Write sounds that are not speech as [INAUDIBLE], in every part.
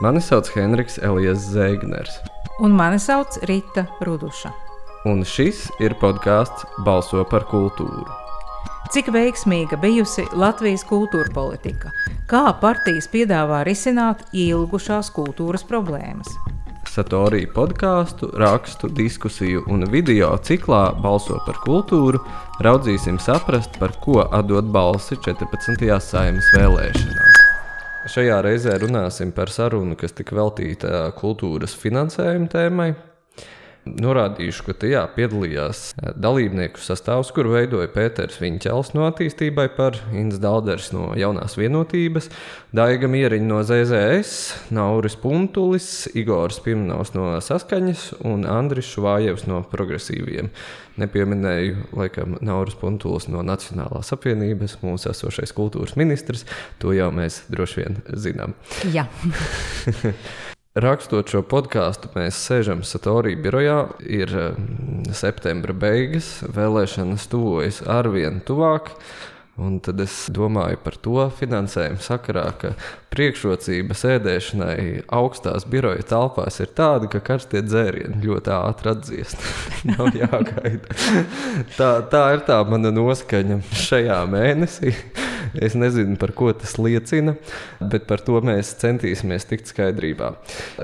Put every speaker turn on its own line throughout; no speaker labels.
Mani sauc Henriks Elijas Zēgners.
Un mani sauc Rita Ruduša.
Un šis ir podkāsts Balso par kultūru.
Cik veiksmīga bijusi Latvijas kultūra politika? Kā partijas piedāvā risināt ilgušās kultūras problēmas?
Satorija podkāstu, rakstu, diskusiju un video ciklā Balso par kultūru raudzīsim saprast, par ko atdot balsi 14. saimnes vēlēšanās. Šajā reizē runāsim par sarunu, kas tika veltīta kultūras finansējuma tēmai, Norādīšu, ka tajā piedalījās eh, dalībnieku sastāvs, kuru veidoja Pēters Viņķels no attīstībai par Inns Dalders no jaunās vienotības, Daiga Mieriņa no ZZS, Nauris Puntulis, Igors Pimnaus no saskaņas un Andris Švājevs no progresīviem. Nepieminēju, laikam, Nauris Puntulis no Nacionālās apvienības, mūsu esošais kultūras ministrs. To jau mēs droši vien zinām.
Jā. [LAUGHS]
Rakstot šo podkāstu, mēs sēžam Satorija birojā. Ir mm, septembra beigas, vēlēšanas tuvojas arvien tuvāk. Un tad es domāju par to finansējumu sakarā, ka priekšrocība sēdēšanai augstās biroja telpās ir tāda, ka karstie dzērieni ļoti ātri atdziest. [LAUGHS] Nav jāgaida. Tā, tā ir tā mana noskaņa šajā mēnesī. Es nezinu, par ko tas liecina, bet par to mēs centīsimies tikt skaidrībā.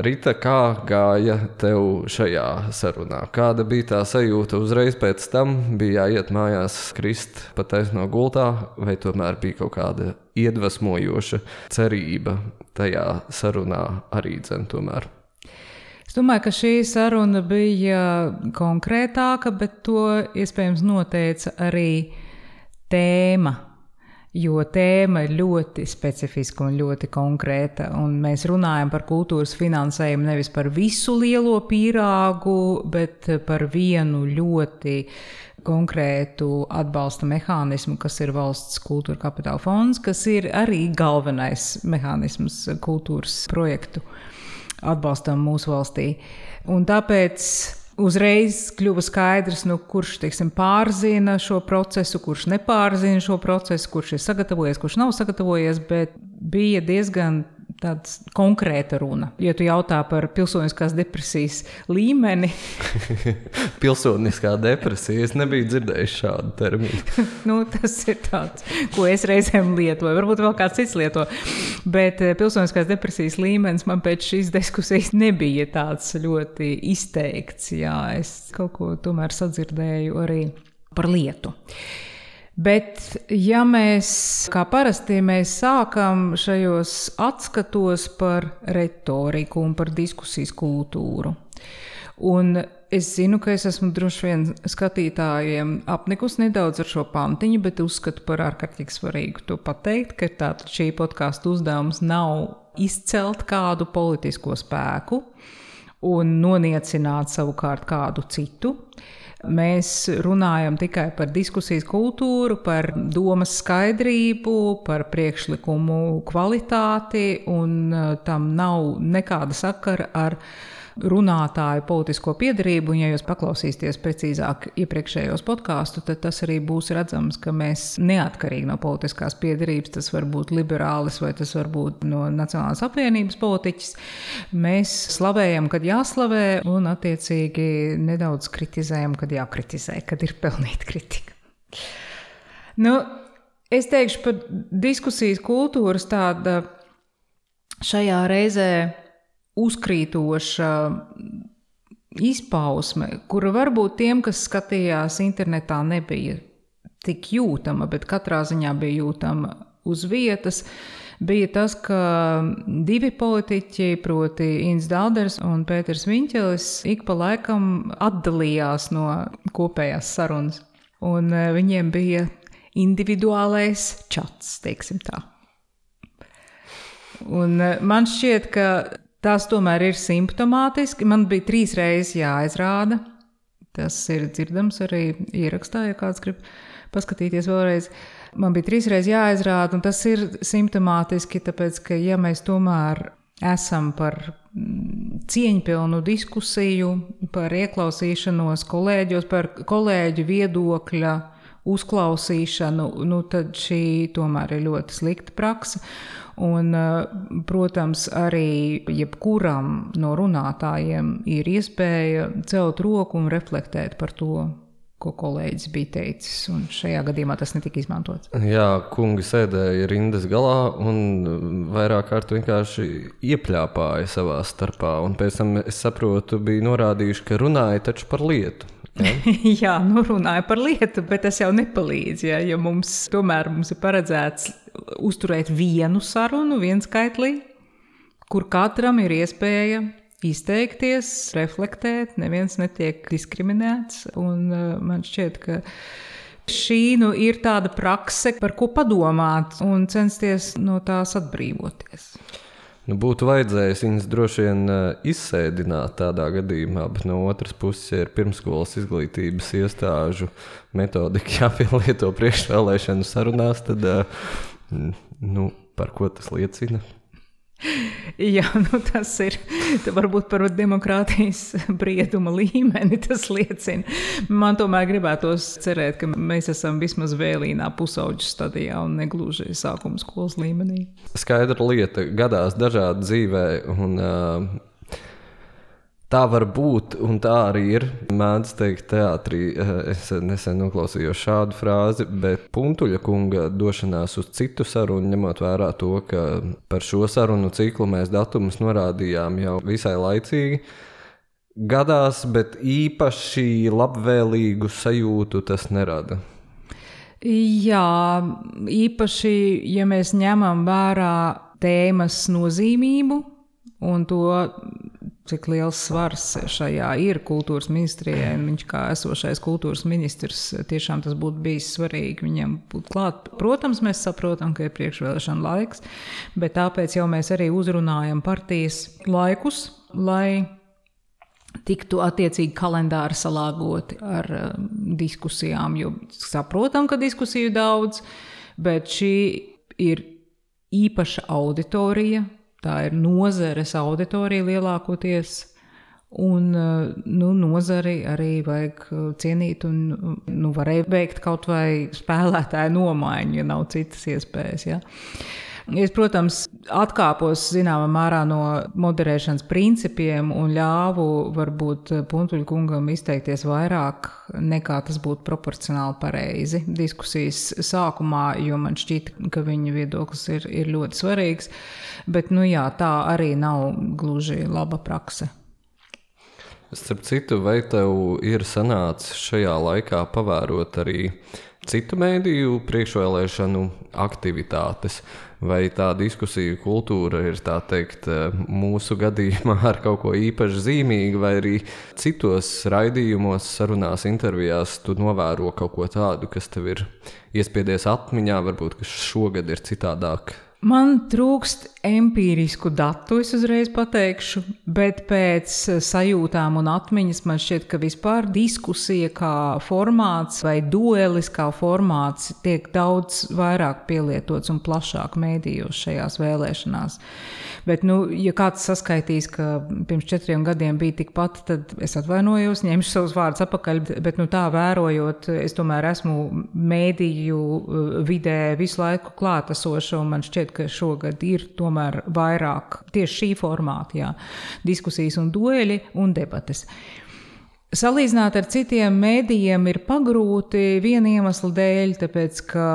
Rita, kā gāja tev šajā sarunā? Kāda bija tā sajūta uzreiz pēc tam? Bija jāiet mājās, krist pa taisno gultā, vai tomēr bija kaut kāda iedvesmojoša cerība tajā sarunā arī dzen tomēr?
Es domāju, ka šī saruna bija konkrētāka, bet to iespējams noteica arī tēma jo tēma ir ļoti specifiska un ļoti konkrēta. Un mēs runājam par kultūras finansējumu nevis par visu lielo pīrāgu, bet par vienu ļoti konkrētu atbalsta mehānismu, kas ir valsts kultūra kapitāla fonds, kas ir arī galvenais mehānisms kultūras projektu atbalstam mūsu valstī. Un tāpēc Uzreiz kļuva skaidrs, nu, kurš teiksim, pārzina šo procesu, kurš nepārzina šo procesu, kurš ir sagatavojies, kurš nav sagatavojies, bet bija diezgan tāda konkrēta runa. Ja tu jautā par pilsoniskās depresijas līmeni, [LAUGHS]
pilsoniskā depresija, es nebiju dzirdējis šādu terminu. [LAUGHS]
nu, tas ir tāds, ko es reizēm lietoju, varbūt vēl kāds cits lieto. Bet eh, pilsoniskās depresijas līmenis man pēc šīs diskusijas nebija tāds ļoti izteikts. Jā, es kaut ko tomēr sadzirdēju arī par lietu. Bet, ja mēs, kā parasti, mēs sākam šajos atskatos par retoriku un par diskusijas kultūru, un es zinu, ka es esmu droši vien skatītājiem apnikus nedaudz ar šo pantiņu, bet uzskatu par ārkārtīgi svarīgu to pateikt, ka tātad šī podkāstu uzdevums nav izcelt kādu politisko spēku un noniecināt savukārt kādu citu. Mēs runājam tikai par diskusijas kultūru, par domas skaidrību, par priekšlikumu kvalitāti, un uh, tam nav nekāda sakara ar runātāju politisko piedarību. Un, ja jūs paklausīsieties precīzāk iepriekšējos podkāstus, tad tas arī būs redzams, ka mēs neatkarīgi no politiskās piedarības, tas var būt liberālis vai tas var būt no Nacionālās apvienības politiķis, mēs slavējam, kad jāslavē, un attiecīgi nedaudz kritizējam, kad jākritizē, kad ir pelnīta kritika. Nu, es teikšu par diskusijas kultūras tāda šajā reizē uzkrītoša izpausme, kura varbūt tiem, kas skatījās internetā, nebija tik jūtama, bet katrā ziņā bija jūtama uz vietas, bija tas, ka divi politiķi, proti, Inns Dārders un Pēters Viņķelis, ik pa laikam atdalījās no kopējās sarunas. Un e, viņiem bija individuālais čats, teiksim tā. Un e, man šķiet, ka Tas tomēr ir simptomātiski. Man bija trīs reizes jāizrāda. Tas ir dzirdams arī ierakstā, ja kāds grib paskatīties vēlreiz. Man bija trīs reizes jāizrāda, un tas ir simptomātiski, tāpēc, ka ja mēs tomēr esam par mm, cieņpilnu diskusiju, par ieklausīšanos kolēģos, par kolēģu viedokļa uzklausīšanu, nu, tad šī tomēr ir ļoti slikta praksa. Un, protams, arī jebkuram no runātājiem ir iespēja celt roku un reflektēt par to, ko kolēģis bija teicis. Un šajā gadījumā tas netika izmantots.
Jā, kungi sēdēja rindas galā un vairāk kārt vienkārši iepļāpāja savā starpā. Un pēc tam, es saprotu, bija norādījuši, ka runāja taču par lietu. [LAUGHS]
Jā, nu runāja par lietu, bet tas jau nepalīdz. Ja, ja mums tomēr mums ir paredzēts uzturēt vienu sarunu, viens skaitlī, kur katram ir iespēja izteikties, reflektēt, neviens netiek diskriminēts. Un, uh, man šķiet, ka šī nu, ir tāda prakse, par ko padomāt un censties no tās atbrīvoties.
Nu, būtu vajadzējis viņas droši vien uh, izsēdināt tādā gadījumā, bet no otras puses, ja ir pirmskolas izglītības iestāžu metodika [LAUGHS] jāpielieto priekšvēlēšanu sarunās, tad uh, nu, par ko tas liecina? [LAUGHS]
Jā, nu tas ir varbūt par demokrātijas brieduma līmeni. Tas liecina. Man tomēr gribētos cerēt, ka mēs esam vismaz vēlīnā pusauģu stadijā un negluži sākuma skolas līmenī.
Skaidra lieta gadās dažādi dzīvē. Un, uh, Tā var būt, un tā arī ir. Mēdz teikt, teātrī eh, es nesen noklausījos šādu frāzi, bet Puntuļa kunga došanās uz citu sarunu, ņemot vērā to, ka par šo sarunu ciklu mēs datumus norādījām jau visai laicīgi. Gadās, bet īpaši labvēlīgu sajūtu tas nerada.
Jā, īpaši, ja mēs ņemam vērā tēmas nozīmību un to cik liels svars šajā ir kultūras ministrijai. Viņš kā esošais kultūras ministrs tiešām tas būtu bijis svarīgi viņam būt klāt. Protams, mēs saprotam, ka ir priekšvēlēšana laiks, bet tāpēc jau mēs arī uzrunājam partijas laikus, lai tiktu attiecīgi kalendāri salāgoti ar um, diskusijām, jo saprotam, ka diskusiju daudz, bet šī ir īpaša auditorija, Tā ir nozares auditorija lielākoties. Un nu, nozari arī vajag cienīt, un nu, varēja veikt kaut vai spēlētāju nomaiņu, ja nav citas iespējas. Ja. Es, protams, atkāpos zināmā mērā no moderēšanas principiem un ļāvu varbūt Puntuļa kungam izteikties vairāk nekā tas būtu proporcionāli pareizi diskusijas sākumā, jo man šķita, ka viņa viedoklis ir, ir ļoti svarīgs. Bet, nu jā, tā arī nav gluži laba prakse.
Starp citu, vai tev ir sanācis šajā laikā pavērot arī citu mēdīju priekšvēlēšanu aktivitātes? vai tā diskusiju kultūra ir teikt, mūsu gadījumā ar kaut ko īpaši zīmīgu, vai arī citos raidījumos, sarunās, intervijās, tu novēro kaut ko tādu, kas tev ir iespiedies atmiņā, varbūt šogad ir citādāk
Man trūkst empirisku datu, es uzreiz pateikšu, bet pēc sajūtām un atmiņas man šķiet, ka vispār diskusija kā formāts vai duelis kā formāts tiek daudz vairāk pielietots un plašāk mēdījos šajās vēlēšanās. Bet, nu, ja kāds saskaitīs, ka pirms četriem gadiem bija tikpat, tad es atvainojos, ņemšu savus vārdus atpakaļ. Bet, nu, tā vērojot, es tomēr esmu mēdīju uh, vidē visu laiku klātesoša, un man šķiet, ka šogad ir tomēr vairāk tieši šī formāta, jā, diskusijas un dueļi un debates. Salīdzināt ar citiem mēdījiem ir pagrūti viena iemesla dēļ, tāpēc ka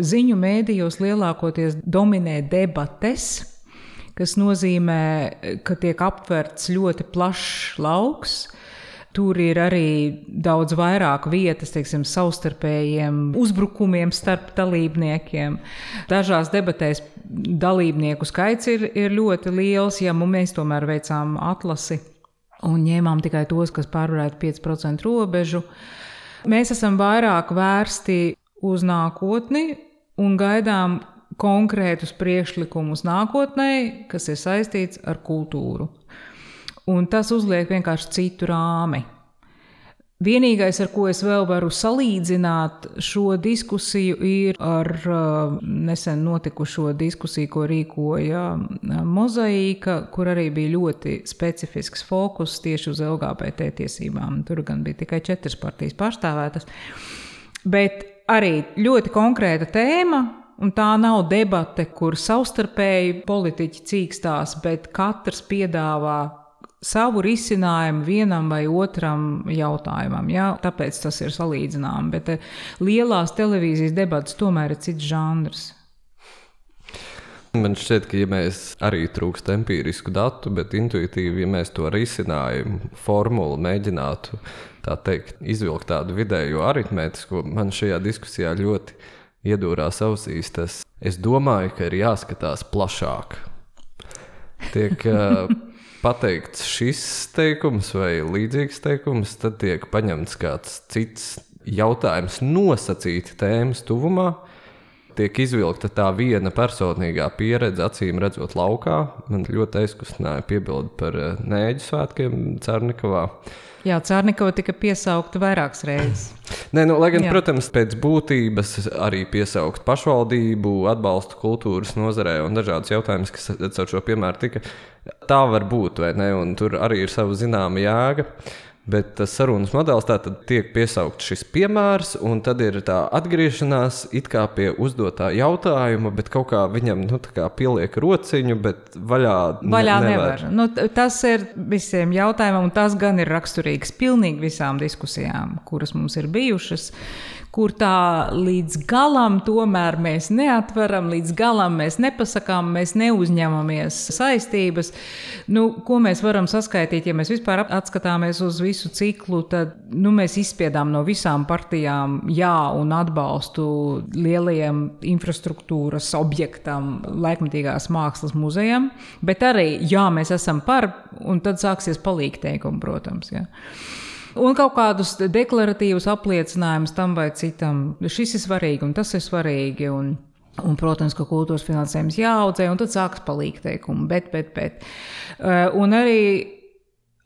ziņu mēdījos lielākoties dominē debates kas nozīmē, ka tiek aptverts ļoti plašs lauks. Tur ir arī daudz vairāk vietas, teiksim, savstarpējiem uzbrukumiem starp dalībniekiem. Dažās debatēs dalībnieku skaits ir, ir ļoti liels, ja mēs tomēr veicām atlasi un ņēmām tikai tos, kas pārvarētu 5% robežu. Mēs esam vairāk vērsti uz nākotni un gaidām, konkrētus priekšlikumus nākotnē, kas ir saistīts ar kultūru. Un tas uzliek vienkārši citu rāmi. Vienīgais, ar ko es vēl varu salīdzināt šo diskusiju, ir ar uh, nesen notikušo diskusiju, ko rīkoja uh, Mozaīka, kur arī bija ļoti specifisks fokus tieši uz LGBT tiesībām. Tur gan bija tikai četras partijas pārstāvētas. Bet arī ļoti konkrēta tēma. Un tā nav debate, kur savstarpēji politiķi cīkstās, bet katrs piedāvā savu risinājumu vienam vai otram jautājumam. Ja? Tāpēc tas ir salīdzināms. Bet eh, lielās televīzijas debatas tomēr ir cits žanrs.
Man šķiet, ka ja mēs arī trūkst empirisku datu, bet intuitīvi, ja mēs to risinājumu formulu mēģinātu teikt, izvilkt tādu vidējo aritmētisku, man šajā diskusijā ļoti iedūrās ausīs. Tas, es domāju, ka ir jāskatās plašāk. Tiek pateikts šis teikums vai līdzīgs teikums, tad tiek paņemts kāds cits jautājums, nosacīti tēmas tuvumā tiek izvilkta tā viena personīgā pieredze, acīm redzot, laukā. Man ļoti aizkustināja piebildi par eh, nēģu svētkiem Cārnikavā.
Jā, Cārnikava tika piesaukta vairākas reizes.
Nē, nu, lai gan, Jā. protams, pēc būtības arī piesaukt pašvaldību, atbalstu kultūras nozarē un dažādas jautājumas, kas ar šo piemēru tika. Tā var būt, vai ne? Un tur arī ir sava zināma jēga. Bet tas sarunas modelis tātad tiek piesaukts šis piemērs, un tad ir tā atgriešanās it kā pie uzdotā jautājuma, bet kaut kā viņam nu, kā pieliek rociņu, bet vaļā,
vaļā ne, nevar. nevar. Nu, tas ir visiem jautājumiem, un tas gan ir raksturīgs pilnīgi visām diskusijām, kuras mums ir bijušas. Uh, kur tā līdz galam tomēr mēs neatveram, līdz galam mēs nepasakām, mēs neuzņemamies saistības. Nu, ko mēs varam saskaitīt, ja mēs vispār atskatāmies uz visu ciklu, tad nu, mēs izspiedām no visām partijām jā un atbalstu lielajiem infrastruktūras objektam, laikmatīgās mākslas muzejam, bet arī jā, mēs esam par, un tad sāksies palīgteikumi, protams. Ja un kaut kādus deklaratīvus apliecinājumus tam vai citam. Šis ir svarīgi un tas ir svarīgi. Un, Un, protams, ka kultūras finansējums jāaudzē, un tad sākas palīgteikumi, bet, bet, bet. Uh, un arī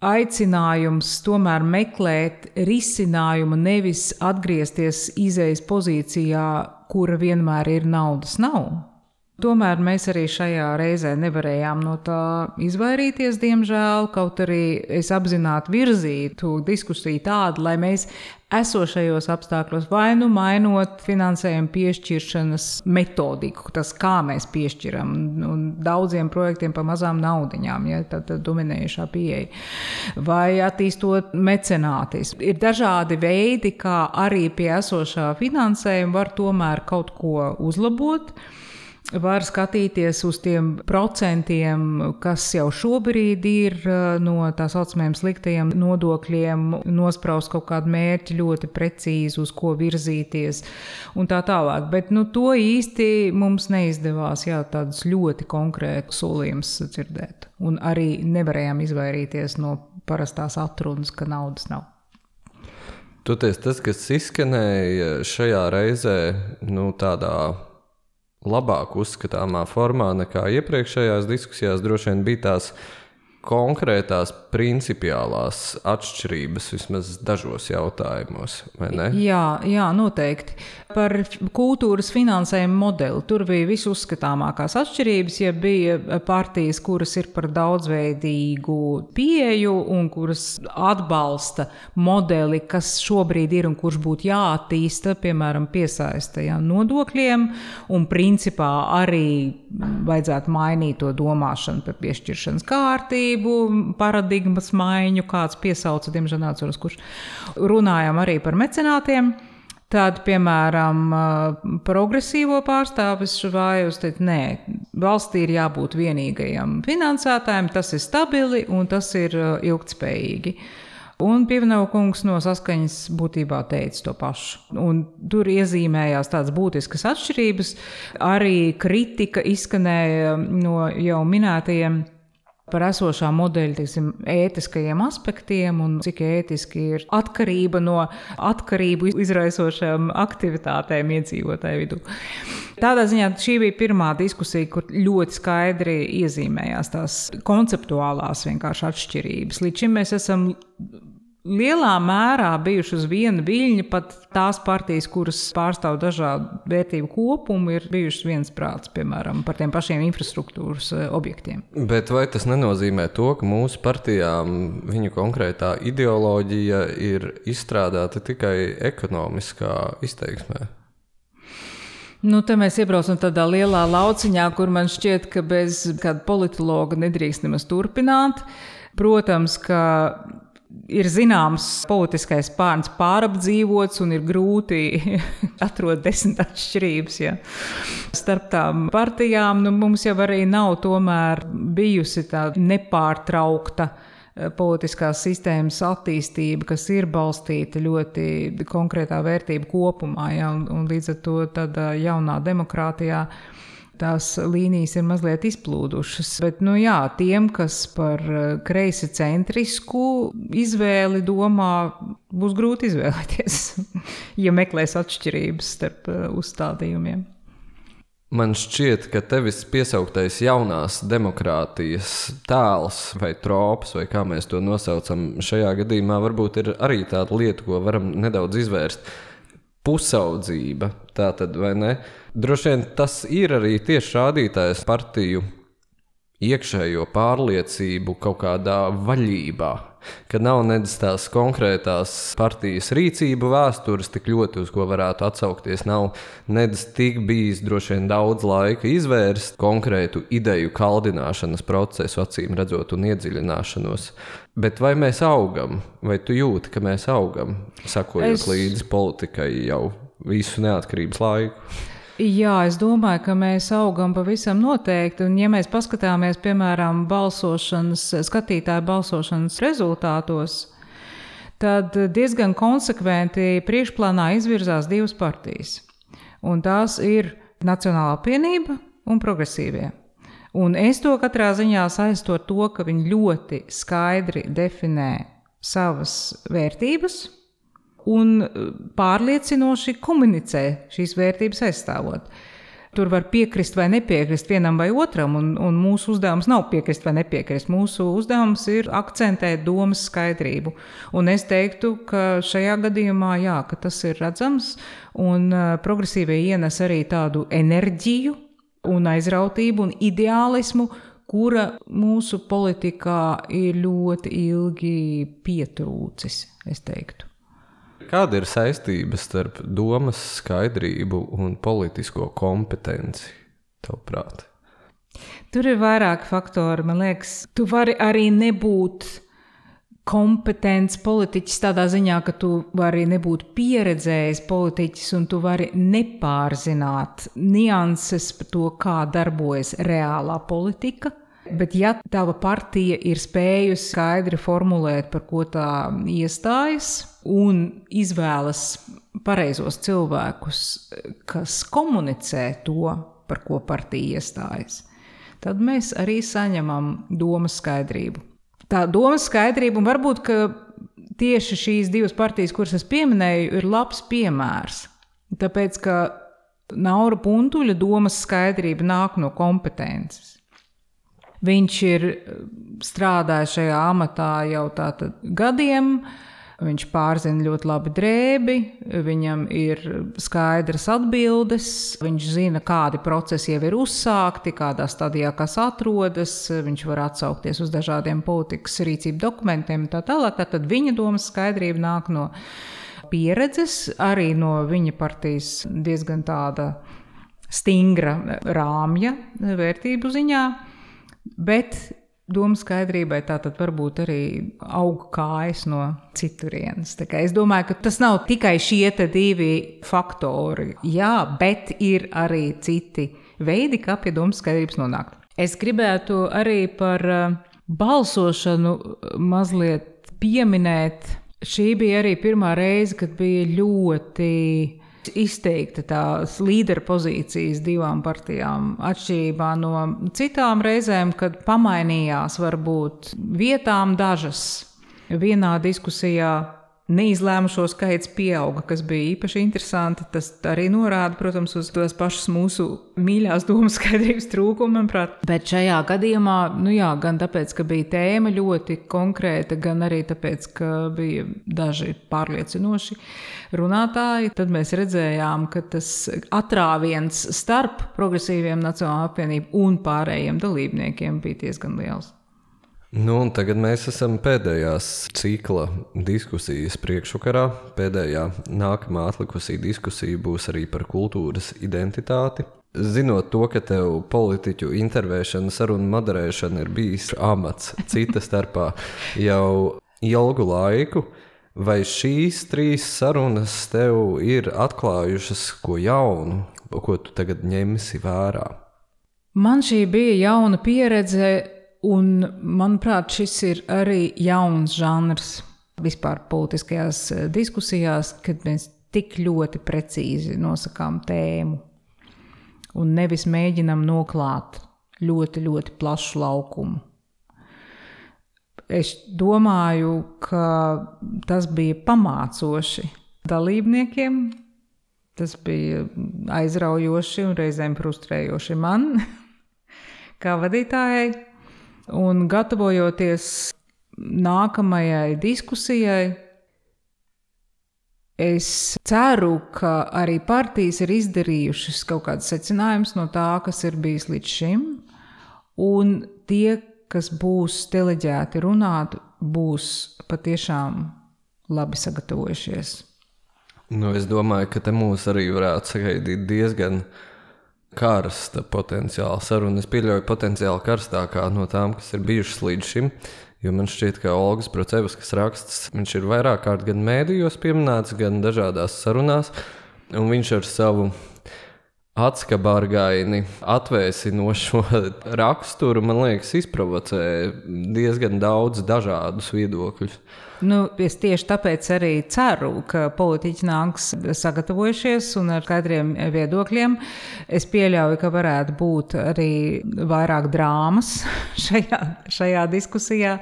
aicinājums tomēr meklēt risinājumu, nevis atgriezties izējas pozīcijā, kura vienmēr ir naudas nav. Tomēr mēs arī šajā reizē nevarējām no tā izvairīties, diemžēl. Kaut arī es apzināti virzīju to diskusiju tādu, lai mēs esošajos apstākļos vai nu mainot finansējumu piešķiršanas metodiku, tas kā mēs piešķiram, un daudziem projektiem pa mazām naudiņām, ja tā ir dominējušā pieeja, vai attīstot mecenātismu. Ir dažādi veidi, kā arī pie esošā finansējuma var tomēr kaut ko uzlabot var skatīties uz tiem procentiem, kas jau šobrīd ir eh, no tā saucamajiem sliktajiem nodokļiem, nospraust kaut kādu mērķi ļoti precīzi, uz ko virzīties un tā tālāk. Bet nu, to īsti mums neizdevās jā, tādus ļoti konkrētus solījumus dzirdēt. Un arī nevarējām izvairīties no parastās atrunas, ka naudas nav.
Toties tas, kas izskanēja šajā reizē, nu, tādā labāk uzskatāmā formā nekā iepriekšējās diskusijās, droši vien bija tās konkrētās principiālās atšķirības vismaz dažos jautājumos, vai ne?
Jā, jā, noteikti. Par kultūras finansējumu modeli tur bija visuzskatāmākās atšķirības, ja bija partijas, kuras ir par daudzveidīgu pieeju un kuras atbalsta modeli, kas šobrīd ir un kurš būtu jāattīsta, piemēram, piesaista ja, nodokļiem, un principā arī vajadzētu mainīt to domāšanu par piešķiršanas kārtību kustību, paradigmas maiņu, kāds piesauca, diemžēl neatceros, kurš runājām arī par mecenātiem. Tad, piemēram, progresīvo pārstāvis Švājus teica, nē, valstī ir jābūt vienīgajam finansētājam, tas ir stabili un tas ir ilgtspējīgi. Un Pievienojums no saskaņas būtībā teica to pašu. Un tur iezīmējās tādas būtiskas atšķirības. Arī kritika izskanēja no jau minētajiem par esošā modeļa teiksim, ētiskajiem aspektiem un cik ētiski ir atkarība no atkarību izraisošām aktivitātēm iedzīvotāju vidū. Tādā ziņā šī bija pirmā diskusija, kur ļoti skaidri iezīmējās tās konceptuālās atšķirības. Līdz šim mēs esam lielā mērā bijuši uz viena viļņa. Pat tās partijas, kuras pārstāv dažādu vērtību kopumu, ir bijušas viensprāts, piemēram, par tiem pašiem infrastruktūras eh, objektiem.
Bet vai tas nenozīmē to, ka mūsu partijām viņu konkrētā ideoloģija ir izstrādāta tikai ekonomiskā izteiksmē?
Nu, te mēs iebraucam tādā lielā lauciņā, kur man šķiet, ka bez kāda politologa nedrīkst nemaz turpināt. Protams, ka ir zināms politiskais pārns pārapdzīvots un ir grūti [LAUGHS] atrast desmit atšķirības. Ja. Starp tām partijām nu, mums jau arī nav tomēr bijusi tāda nepārtraukta eh, politiskās sistēmas attīstība, kas ir balstīta ļoti konkrētā vērtību kopumā, ja, un, un līdz ar to tādā jaunā demokrātijā tās līnijas ir mazliet izplūdušas. Bet, nu jā, tiem, kas par eh, kreisi centrisku izvēli domā, būs grūti [LAUGHS] izvēlēties, ja meklēs atšķirības starp eh, uzstādījumiem.
Man šķiet, ka tevis piesauktais jaunās demokrātijas tēls vai trops, vai kā mēs to nosaucam, šajā gadījumā varbūt ir arī tāda lieta, ko varam nedaudz izvērst. Pusaudzība, tā tad vai ne? Droši vien tas ir arī tieši rādītājs partiju iekšējo pārliecību kaut kādā vaļībā, ka nav nedz tās konkrētās partijas rīcību vēstures tik ļoti, uz ko varētu atsaukties. Nav nedz tik bijis droši vien daudz laika izvērst konkrētu ideju kaldināšanas procesu, acīm redzot, un iedziļināšanos. Bet vai mēs augam, vai tu jūti, ka mēs augam, sakojot es... līdzi politikai jau visu neatkarības laiku?
Jā, es domāju, ka mēs augam pavisam noteikti. Un, ja mēs paskatāmies, piemēram, balsošanas, skatītāju balsošanas rezultātos, tad diezgan konsekventi priekšplānā izvirzās divas partijas. Un tās ir Nacionālā apvienība un progresīvie. Un es to katrā ziņā saistu ar to, ka viņi ļoti skaidri definē savas vērtības, un eh, pārliecinoši komunicē šīs vērtības aizstāvot. Tur var piekrist vai nepiekrist vienam vai otram, un, un mūsu uzdevums nav piekrist vai nepiekrist. Mūsu uzdevums ir akcentēt domas skaidrību. Un es teiktu, ka šajā gadījumā jā, ka tas ir redzams, un uh, progresīvie ienes arī tādu enerģiju, un aizrautību un ideālismu, kura mūsu politikā ir ļoti ilgi pietrūcis, es teiktu.
Kāda ir saistība starp domas skaidrību un politisko kompetenci, tavuprāt?
Tur ir vairāki faktori. Man liekas, tu vari arī nebūt kompetents politiķis tādā ziņā, ka tu vari nebūt pieredzējis politiķis un tu vari nepārzināt nianses par to, kā darbojas reālā politika. Bet, ja tava partija ir spējusi skaidri formulēt, par ko tā iestājas, un izvēlas pareizos cilvēkus, kas komunicē to, par ko partija iestājas, tad mēs arī saņemam domas skaidrību. Tā domas skaidrība, un varbūt tieši šīs divas partijas, kuras es pieminēju, ir labs piemērs. Tāpēc, ka Naura Puntuļa domas skaidrība nāk no kompetences. Viņš ir eh, strādājis šajā amatā jau gadiem. Viņš pārzina ļoti labi drēbi, viņam ir skaidras atbildes, viņš zina, kādi procesi jau ir uzsākti, kādā stadijā kas atrodas, viņš var atsaukties uz dažādiem politikas rīcību dokumentiem un tā tālāk. Tad viņa domas skaidrība nāk no pieredzes, arī no viņa partijas diezgan tāda stingra rāmja vērtību ziņā. Bet doma skaidrībai tā tad varbūt arī aug kājas no citurienes. Es domāju, ka tas nav tikai šie divi faktori. Jā, bet ir arī citi veidi, kā pie domas skaidrības nonākt. Es gribētu arī par uh, balsošanu mazliet pieminēt. Šī bija arī pirmā reize, kad bija ļoti izteikta tās līderu pozīcijas divām partijām, atšķirībā no citām reizēm, kad pamainījās varbūt vietām dažas. Vienā diskusijā neizlēmušo skaits pieauga, kas bija īpaši interesanti. Tas arī norāda, protams, uz tos pašus mūsu mīļās domas skaidrības trūkumu, manuprāt. Bet šajā gadījumā, nu jā, gan tāpēc, ka bija tēma ļoti konkrēta, gan arī tāpēc, ka bija daži pārliecinoši runātāji, tad mēs redzējām, ka tas atrāviens starp progresīviem Nacionālajiem apvienību un pārējiem dalībniekiem bija diezgan liels.
Nu, tagad mēs esam pēdējās cikla diskusijas priekšvakarā. Pēdējā nākamā atlikusī diskusija būs arī par kultūras identitāti. Zinot to, ka tev politiķu intervēšana, sarunu moderēšana ir bijis amats cita starpā jau ilgu laiku, vai šīs trīs sarunas tev ir atklājušas ko jaunu, ko tu tagad ņemsi vērā?
Man šī bija jauna pieredze Un, manuprāt, šis ir arī jauns žanrs vispār politiskajās eh, diskusijās, kad mēs tik ļoti precīzi nosakām tēmu un nevis mēģinam noklāt ļoti, ļoti plašu laukumu. Es domāju, ka tas bija pamācoši dalībniekiem. Tas bija aizraujoši un reizēm frustrējoši man, [LAUGHS] kā vadītājai. Un gatavojoties nākamajai diskusijai, es ceru, ka arī partijas ir izdarījušas kaut kādus secinājumus no tā, kas ir bijis līdz šim. Un tie, kas būs deleģēti runāt, būs patiešām labi sagatavojušies.
Nu, es domāju, ka te mūs arī varētu sagaidīt diezgan uh, karsta potenciāla saruna. Es pieļauju potenciāli karstākā no tām, kas ir bijušas līdz šim. Jo man šķiet, ka Olgas Procevas raksts, viņš ir vairāk kārt gan mēdījos pieminēts, gan dažādās sarunās, un viņš ar savu atskabargaini atvēsinošo [LAUGHS] raksturu, man liekas, izprovocē diezgan daudz dažādus viedokļus.
Nu, es tieši tāpēc arī ceru, ka politiķi nāks sagatavojušies un ar skaidriem viedokļiem. Es pieļauju, ka varētu būt arī vairāk drāmas [LAUGHS] šajā, šajā diskusijā,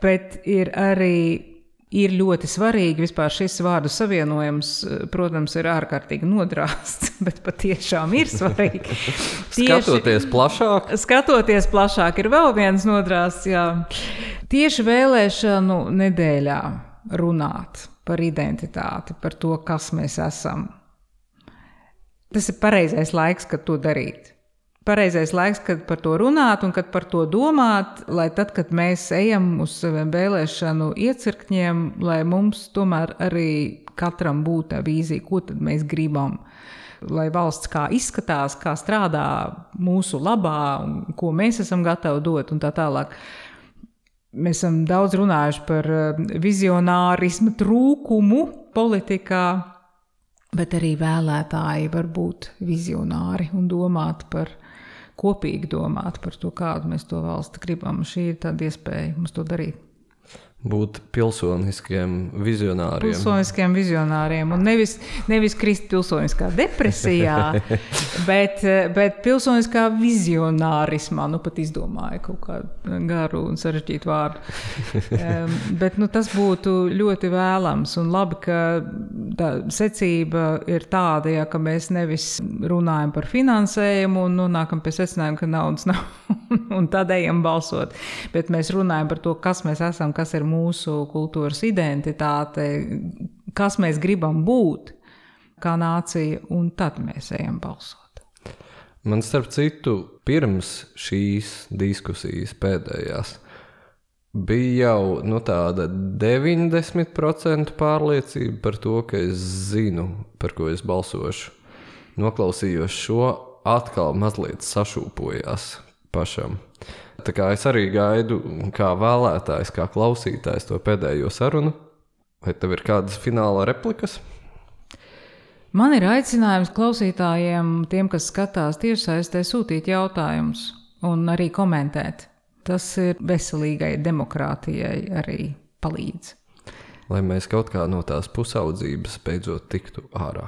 bet ir arī ir ļoti svarīgi. Vispār šis vārdu savienojums, protams, ir ārkārtīgi nodrāsts, [LAUGHS] bet patiešām ir svarīgi. [LAUGHS]
Tieši, skatoties plašāk.
Skatoties plašāk, ir vēl viens nodrāsts. Jā. Tieši vēlēšanu nedēļā runāt par identitāti, par to, kas mēs esam. Tas ir pareizais laiks, kad to darīt pareizais laiks, kad par to runāt un kad par to domāt, lai tad, kad mēs ejam uz saviem vēlēšanu iecirkņiem, lai mums tomēr arī katram būtu tā vīzija, ko tad mēs gribam. Lai valsts kā izskatās, kā strādā mūsu labā, ko mēs esam gatavi dot, un tā tālāk. Mēs esam daudz runājuši par eh, vizionārismu trūkumu politikā, bet arī vēlētāji var būt vizionāri un domāt par kopīgi domāt par to, kādu mēs to valsti gribam. Šī ir tāda iespēja mums to darīt
būt pilsoniskiem vizionāriem.
Pilsoniskiem vizionāriem, un nevis, nevis krist pilsoniskā depresijā, [LAUGHS] bet, bet pilsoniskā vizionārismā. Nu, pat izdomāju kaut kādu garu un sarežģītu vārdu. Um, bet nu, tas būtu ļoti vēlams, un labi, ka tā secība ir tāda, ja, ka mēs nevis runājam par finansējumu un nonākam pie secinājuma, ka naudas nav, [LAUGHS] un tad ejam balsot, bet mēs runājam par to, kas mēs esam, kas ir mūsu kultūras identitāte, kas mēs gribam būt kā nācija, un tad mēs ejam balsot.
Man starp citu, pirms šīs diskusijas pēdējās, bija jau nu, tāda 90% pārliecība par to, ka es zinu, par ko es balsošu. Noklausījos šo, atkal mazliet sašūpojās pašam. Tā kā es arī gaidu, kā vēlētājs, kā klausītājs, to pēdējo sarunu. Vai tev ir kādas fināla replikas?
Man ir aicinājums klausītājiem, tiem, kas skatās tiešsaistē, sūtīt jautājumus un arī komentēt. Tas ir veselīgai demokrātijai arī palīdz.
Lai mēs kaut kā no tās pusaudzības beidzot tiktu ārā.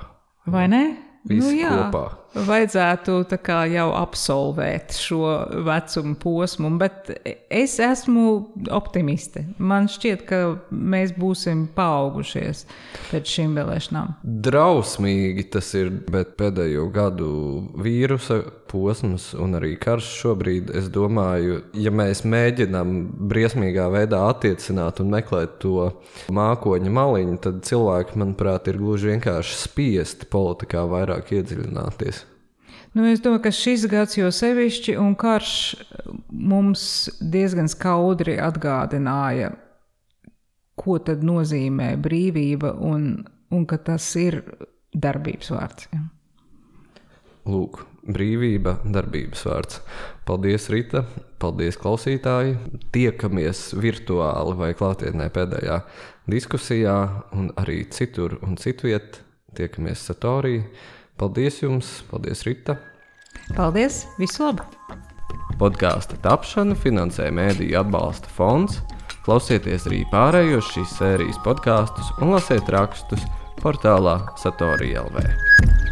Vai ne?
Visi nu, jā, kopā.
Vajadzētu jau absolvēt šo vecumu posmu, bet es esmu optimiste. Man šķiet, ka mēs būsim paaugušies pēc šīm vēlēšanām.
Drausmīgi tas ir, bet pēdējo gadu vīrusa posms un arī karš šobrīd, es domāju, ja mēs mēģinām briesmīgā veidā attiecināt un meklēt to mākoņa maliņu, tad cilvēki, manuprāt, ir gluži vienkārši spiesti politikā vairāk iedziļināties.
Nu, es domāju, ka šis gads jau sevišķi un karš mums diezgan skaudri atgādināja, ko tad nozīmē brīvība un, un ka tas ir darbības vārds. Ja.
Lūk, brīvība, darbības vārds. Paldies, Rita! Paldies, klausītāji! Tiekamies virtuāli vai klātienē pēdējā diskusijā, un arī citur un citviet. Tiekamies Satorī. Paldies jums! Paldies, Rita!
Paldies! Visu labu!
Podkāstu tapšanu finansē Mēdīļu atbalsta fonds. Klausieties arī pārējos šīs sērijas podkāstus un lasiet rakstus portālā Satorija LV.